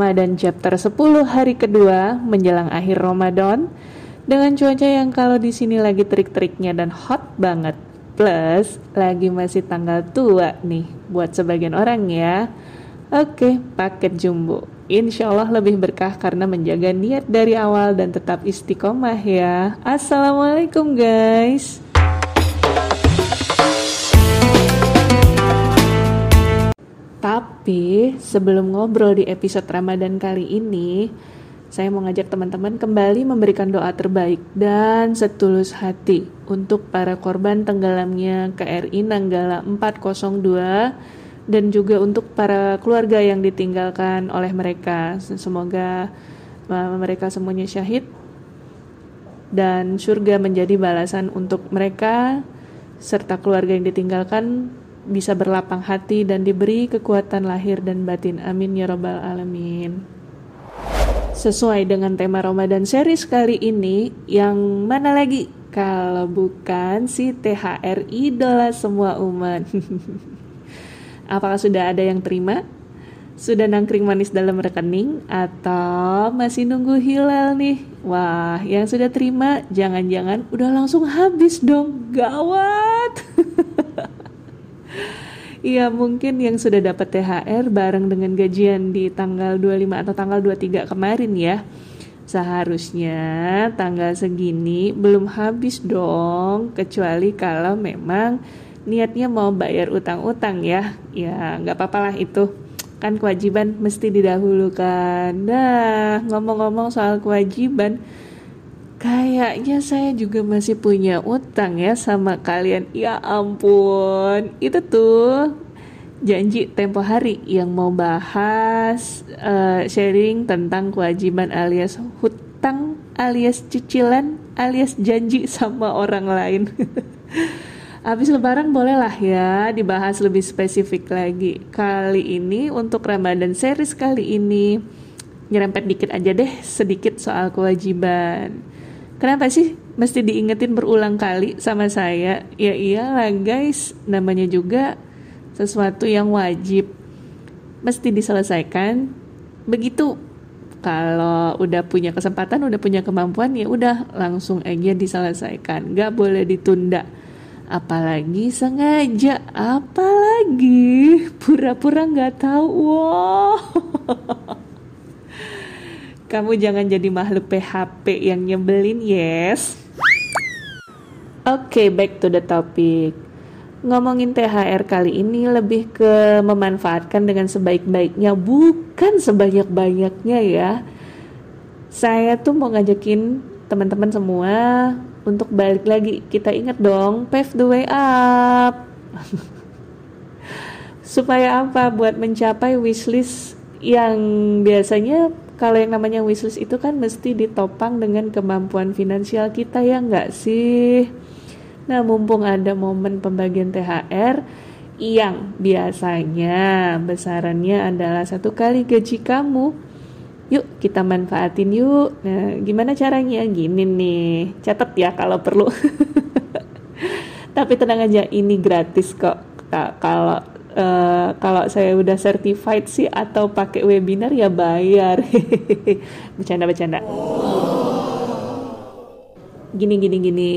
Ramadan chapter 10 hari kedua menjelang akhir Ramadan dengan cuaca yang kalau di sini lagi terik-teriknya dan hot banget. Plus lagi masih tanggal tua nih buat sebagian orang ya. Oke, paket jumbo. Insya Allah lebih berkah karena menjaga niat dari awal dan tetap istiqomah ya. Assalamualaikum guys. Tapi sebelum ngobrol di episode Ramadan kali ini, saya mau ngajak teman-teman kembali memberikan doa terbaik dan setulus hati untuk para korban tenggelamnya KRI Nanggala 402 dan juga untuk para keluarga yang ditinggalkan oleh mereka. Semoga mereka semuanya syahid dan surga menjadi balasan untuk mereka serta keluarga yang ditinggalkan bisa berlapang hati dan diberi kekuatan lahir dan batin. Amin ya Rabbal 'Alamin. Sesuai dengan tema Ramadan series kali ini, yang mana lagi kalau bukan si THR idola semua umat? Apakah sudah ada yang terima? Sudah nangkring manis dalam rekening atau masih nunggu hilal nih? Wah, yang sudah terima jangan-jangan udah langsung habis dong. Gawat. Iya mungkin yang sudah dapat THR bareng dengan gajian di tanggal 25 atau tanggal 23 kemarin ya. Seharusnya tanggal segini belum habis dong Kecuali kalau memang niatnya mau bayar utang-utang ya. Ya nggak apa-apa lah itu. Kan kewajiban mesti didahulukan. Nah ngomong-ngomong soal kewajiban Kayaknya saya juga masih punya utang ya sama kalian. Ya ampun, itu tuh janji tempo hari yang mau bahas uh, sharing tentang kewajiban alias hutang alias cicilan alias janji sama orang lain. Habis lebaran bolehlah ya dibahas lebih spesifik lagi. Kali ini untuk Ramadan series kali ini nyerempet dikit aja deh sedikit soal kewajiban. Kenapa sih mesti diingetin berulang kali sama saya? Ya iyalah guys, namanya juga sesuatu yang wajib mesti diselesaikan. Begitu kalau udah punya kesempatan, udah punya kemampuan ya udah langsung aja diselesaikan. Gak boleh ditunda. Apalagi sengaja, apalagi pura-pura nggak tahu. Wow. Kamu jangan jadi makhluk PHP yang nyebelin, yes. Oke, okay, back to the topic. Ngomongin THR kali ini lebih ke memanfaatkan dengan sebaik-baiknya, bukan sebanyak-banyaknya ya. Saya tuh mau ngajakin teman-teman semua untuk balik lagi. Kita ingat dong, pave the way up. Supaya apa? Buat mencapai wishlist yang biasanya kalau yang namanya wishlist itu kan mesti ditopang dengan kemampuan finansial kita ya nggak sih? Nah mumpung ada momen pembagian THR yang biasanya besarannya adalah satu kali gaji kamu, yuk kita manfaatin yuk. Nah gimana caranya? Gini nih, catat ya kalau perlu. Tapi tenang aja, ini gratis kok. Kalau Uh, kalau saya udah certified sih atau pakai webinar ya bayar. bercanda bercanda. Gini gini gini.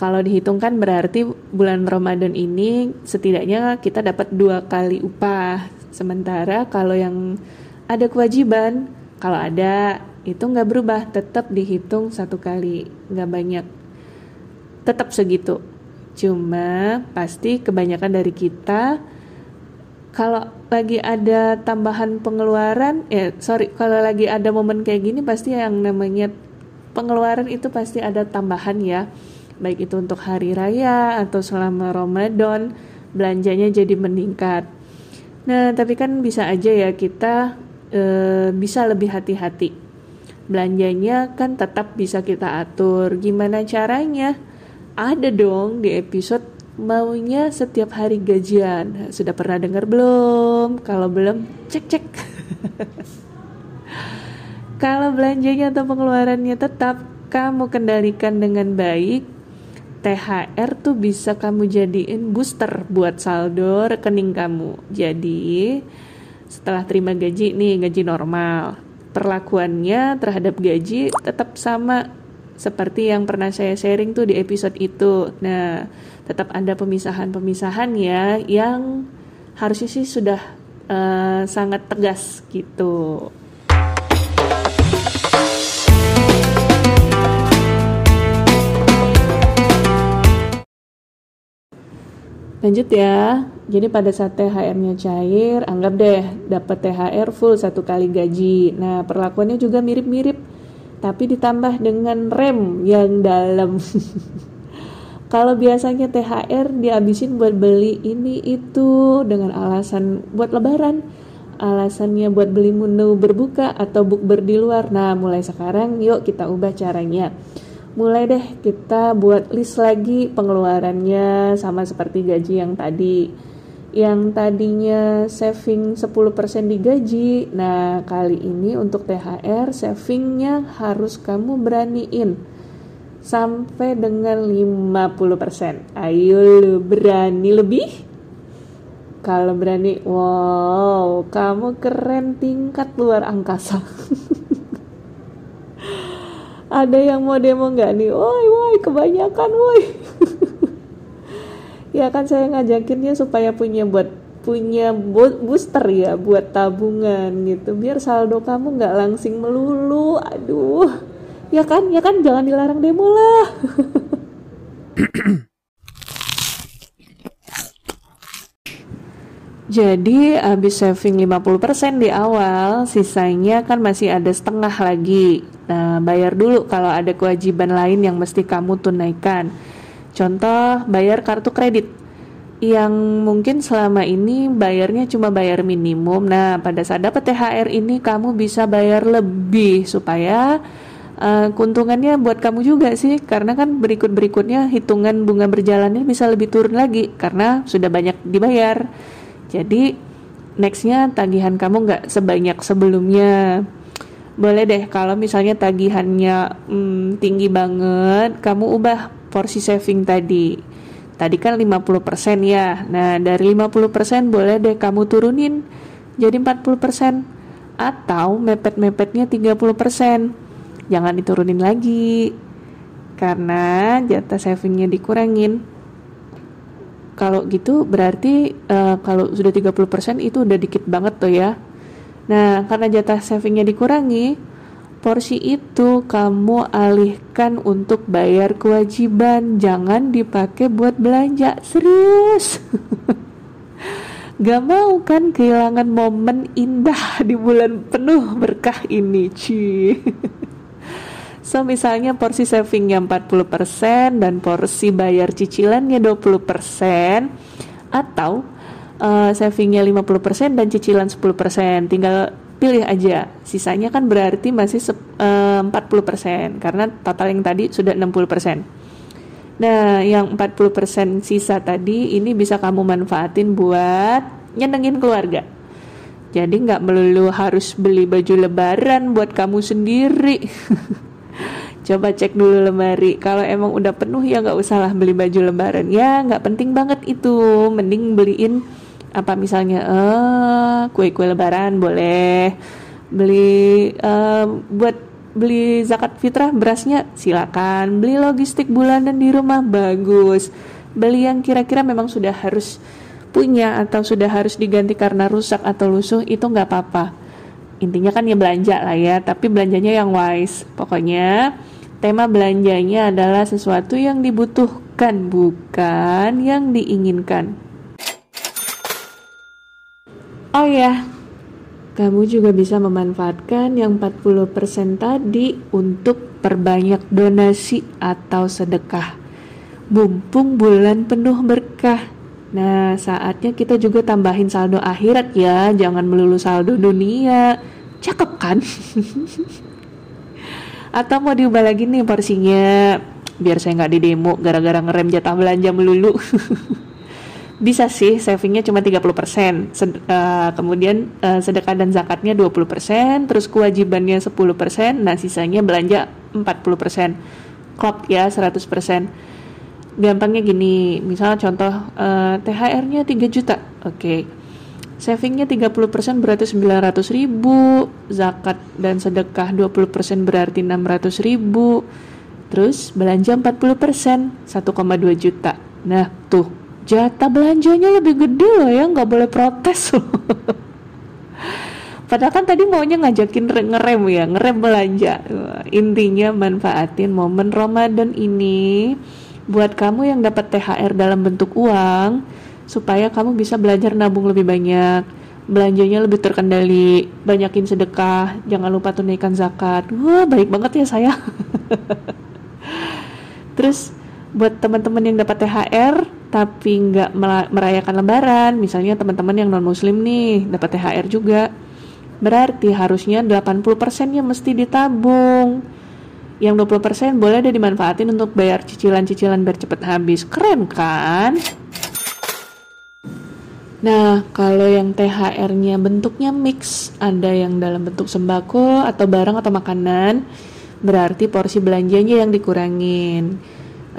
Kalau dihitung kan berarti bulan Ramadan ini setidaknya kita dapat dua kali upah. Sementara kalau yang ada kewajiban, kalau ada itu nggak berubah, tetap dihitung satu kali, nggak banyak. Tetap segitu Cuma pasti kebanyakan dari kita kalau lagi ada tambahan pengeluaran, ya sorry, kalau lagi ada momen kayak gini pasti yang namanya pengeluaran itu pasti ada tambahan ya. Baik itu untuk hari raya atau selama Ramadan, belanjanya jadi meningkat. Nah, tapi kan bisa aja ya kita e, bisa lebih hati-hati. Belanjanya kan tetap bisa kita atur. Gimana caranya? Ada dong di episode maunya setiap hari gajian. Sudah pernah dengar belum? Kalau belum, cek-cek. Kalau belanjanya atau pengeluarannya tetap kamu kendalikan dengan baik, THR tuh bisa kamu jadiin booster buat saldo rekening kamu. Jadi, setelah terima gaji nih gaji normal perlakuannya terhadap gaji tetap sama seperti yang pernah saya sharing tuh di episode itu. Nah, tetap ada pemisahan-pemisahan ya yang harusnya sih sudah uh, sangat tegas gitu. Lanjut ya. Jadi pada saat THR-nya cair, anggap deh dapat THR full satu kali gaji. Nah, perlakuannya juga mirip-mirip, tapi ditambah dengan rem yang dalam. Kalau biasanya THR dihabisin buat beli ini itu dengan alasan buat lebaran, alasannya buat beli menu berbuka atau bukber di luar. Nah, mulai sekarang yuk kita ubah caranya mulai deh kita buat list lagi pengeluarannya sama seperti gaji yang tadi yang tadinya saving 10% di gaji. Nah kali ini untuk THR savingnya harus kamu beraniin sampai dengan 50% ayo lu berani lebih? Kalau berani wow kamu keren tingkat luar angkasa. Ada yang mau demo nggak nih? Woi woi kebanyakan woi ya kan saya ngajakinnya supaya punya buat punya booster ya buat tabungan gitu. Biar saldo kamu nggak langsing melulu. Aduh. Ya kan ya kan? Jangan dilarang demo lah. Jadi habis saving 50% di awal, sisanya kan masih ada setengah lagi. Nah, bayar dulu kalau ada kewajiban lain yang mesti kamu tunaikan. Contoh, bayar kartu kredit yang mungkin selama ini bayarnya cuma bayar minimum. Nah, pada saat dapat THR ini kamu bisa bayar lebih supaya uh, keuntungannya buat kamu juga sih karena kan berikut-berikutnya hitungan bunga berjalannya bisa lebih turun lagi karena sudah banyak dibayar. Jadi nextnya tagihan kamu nggak sebanyak sebelumnya. Boleh deh kalau misalnya tagihannya hmm, tinggi banget, kamu ubah porsi saving tadi. Tadi kan 50% ya. Nah, dari 50% boleh deh kamu turunin jadi 40% atau mepet-mepetnya 30%. Jangan diturunin lagi. Karena jatah savingnya dikurangin kalau gitu berarti uh, kalau sudah 30% itu udah dikit banget tuh ya. Nah, karena jatah savingnya dikurangi, porsi itu kamu alihkan untuk bayar kewajiban, jangan dipakai buat belanja. Serius. Gak mau kan kehilangan momen indah di bulan penuh berkah ini, Ci. So misalnya porsi savingnya 40% dan porsi bayar cicilannya 20% atau uh, savingnya 50% dan cicilan 10%. Tinggal pilih aja. Sisanya kan berarti masih uh, eh, 40% karena total yang tadi sudah 60%. Nah, yang 40% sisa tadi ini bisa kamu manfaatin buat nyenengin keluarga. Jadi nggak melulu harus beli baju lebaran buat kamu sendiri. coba cek dulu lemari kalau emang udah penuh ya nggak usah lah beli baju lebaran ya nggak penting banget itu mending beliin apa misalnya eh kue-kue lebaran boleh beli uh, buat beli zakat fitrah berasnya silakan. Beli logistik bulanan di rumah bagus. Beli yang kira-kira memang sudah harus punya atau sudah harus diganti karena rusak atau lusuh itu nggak apa-apa. Intinya kan ya belanja lah ya tapi belanjanya yang wise. Pokoknya tema belanjanya adalah sesuatu yang dibutuhkan bukan yang diinginkan oh ya kamu juga bisa memanfaatkan yang 40% tadi untuk perbanyak donasi atau sedekah mumpung bulan penuh berkah Nah, saatnya kita juga tambahin saldo akhirat ya, jangan melulu saldo dunia. Cakep kan? Atau mau diubah lagi nih porsinya, biar saya nggak di demo gara-gara ngerem jatah belanja melulu. Bisa sih savingnya cuma 30%, Sed uh, kemudian uh, sedekah dan zakatnya 20%, terus kewajibannya 10%, nah sisanya belanja 40%. Klop ya 100% gampangnya gini, misal contoh uh, THR-nya 3 juta. Oke. Okay. savingnya 30% berarti 900 ribu zakat dan sedekah 20% berarti 600 ribu terus belanja 40% 1,2 juta nah tuh jatah belanjanya lebih gede loh ya nggak boleh protes loh Padahal kan tadi maunya ngajakin ngerem ya, ngerem belanja. Intinya manfaatin momen Ramadan ini buat kamu yang dapat THR dalam bentuk uang supaya kamu bisa belajar nabung lebih banyak, belanjanya lebih terkendali, banyakin sedekah, jangan lupa tunaikan zakat. Wah, baik banget ya saya. Terus buat teman-teman yang dapat THR tapi nggak merayakan lebaran, misalnya teman-teman yang non muslim nih dapat THR juga Berarti harusnya 80%-nya mesti ditabung. Yang 20% boleh ada dimanfaatin untuk bayar cicilan-cicilan biar cepet habis. Keren kan? Nah, kalau yang THR-nya bentuknya mix, ada yang dalam bentuk sembako atau barang atau makanan, berarti porsi belanjanya yang dikurangin.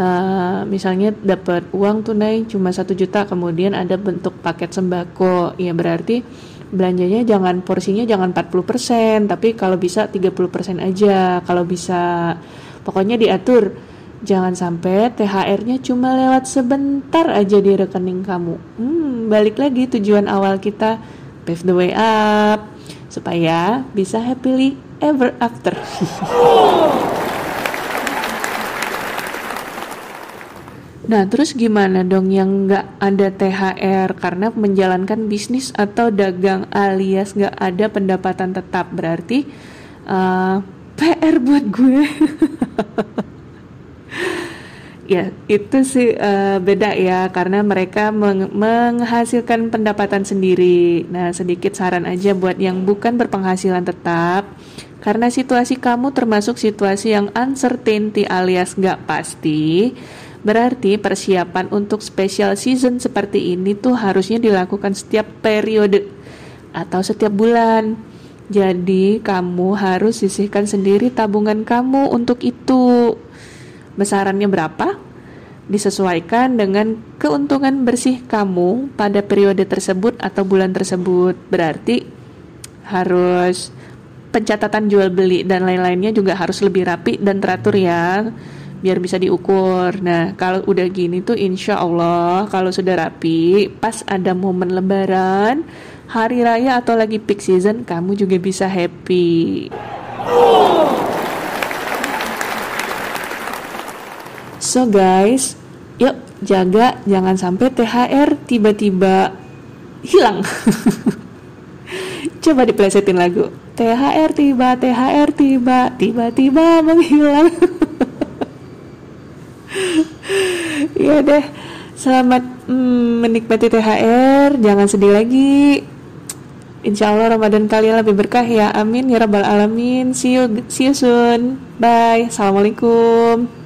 Uh, misalnya dapat uang tunai cuma satu juta, kemudian ada bentuk paket sembako, ya berarti belanjanya jangan porsinya jangan 40% tapi kalau bisa 30% aja. Kalau bisa pokoknya diatur. Jangan sampai THR-nya cuma lewat sebentar aja di rekening kamu. Hmm, balik lagi tujuan awal kita. Pave the way up. Supaya bisa happily ever after Nah, terus gimana dong yang nggak ada THR karena menjalankan bisnis atau dagang alias nggak ada pendapatan tetap berarti uh, eh, PR buat gue. ya, itu sih uh, beda ya karena mereka meng menghasilkan pendapatan sendiri. Nah, sedikit saran aja buat yang bukan berpenghasilan tetap. Karena situasi kamu termasuk situasi yang uncertainty alias nggak pasti, Berarti persiapan untuk special season seperti ini tuh harusnya dilakukan setiap periode atau setiap bulan. Jadi kamu harus sisihkan sendiri tabungan kamu untuk itu. Besarannya berapa? Disesuaikan dengan keuntungan bersih kamu pada periode tersebut atau bulan tersebut. Berarti harus pencatatan jual beli dan lain-lainnya juga harus lebih rapi dan teratur ya biar bisa diukur. Nah, kalau udah gini tuh insya Allah kalau sudah rapi, pas ada momen lebaran, hari raya atau lagi peak season, kamu juga bisa happy. So guys, yuk jaga jangan sampai THR tiba-tiba hilang. Coba diplesetin lagu. THR tiba, THR tiba, tiba-tiba menghilang. Iya deh, selamat mm, menikmati THR, jangan sedih lagi. Insya Allah Ramadan kalian lebih berkah ya, amin ya rabbal alamin. See you, see you soon. Bye, assalamualaikum.